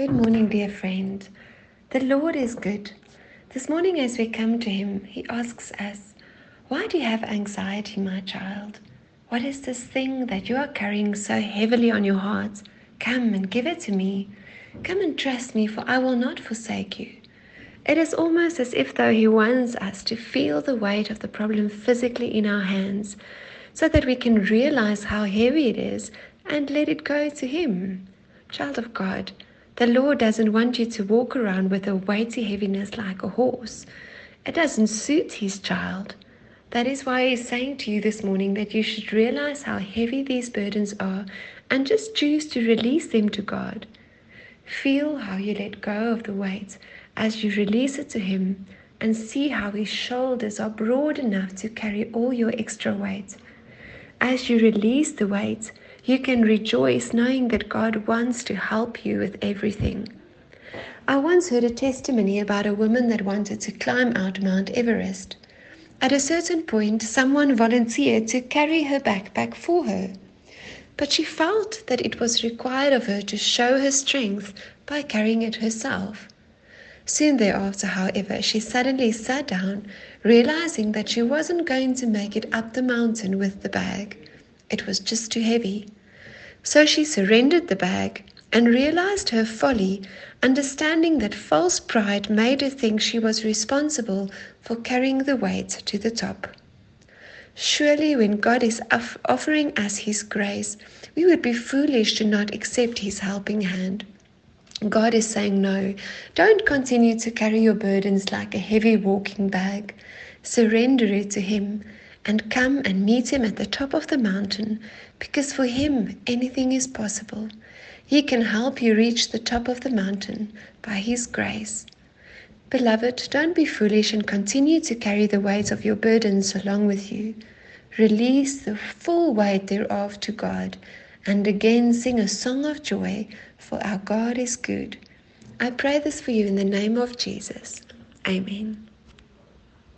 Good morning, dear friend. The Lord is good. This morning, as we come to Him, He asks us, Why do you have anxiety, my child? What is this thing that you are carrying so heavily on your heart? Come and give it to me. Come and trust me, for I will not forsake you. It is almost as if though He wants us to feel the weight of the problem physically in our hands, so that we can realize how heavy it is and let it go to Him. Child of God, the Lord doesn't want you to walk around with a weighty heaviness like a horse. It doesn't suit His child. That is why He's saying to you this morning that you should realize how heavy these burdens are and just choose to release them to God. Feel how you let go of the weight as you release it to Him and see how His shoulders are broad enough to carry all your extra weight. As you release the weight, you can rejoice knowing that God wants to help you with everything. I once heard a testimony about a woman that wanted to climb out Mount Everest. At a certain point, someone volunteered to carry her backpack for her. But she felt that it was required of her to show her strength by carrying it herself. Soon thereafter, however, she suddenly sat down, realizing that she wasn't going to make it up the mountain with the bag. It was just too heavy. So she surrendered the bag and realized her folly, understanding that false pride made her think she was responsible for carrying the weight to the top. Surely, when God is offering us His grace, we would be foolish to not accept His helping hand. God is saying, No, don't continue to carry your burdens like a heavy walking bag. Surrender it to Him and come and meet him at the top of the mountain because for him anything is possible. He can help you reach the top of the mountain by his grace. Beloved, don't be foolish and continue to carry the weight of your burdens along with you. Release the full weight thereof to God and again sing a song of joy, for our God is good. I pray this for you in the name of Jesus. Amen.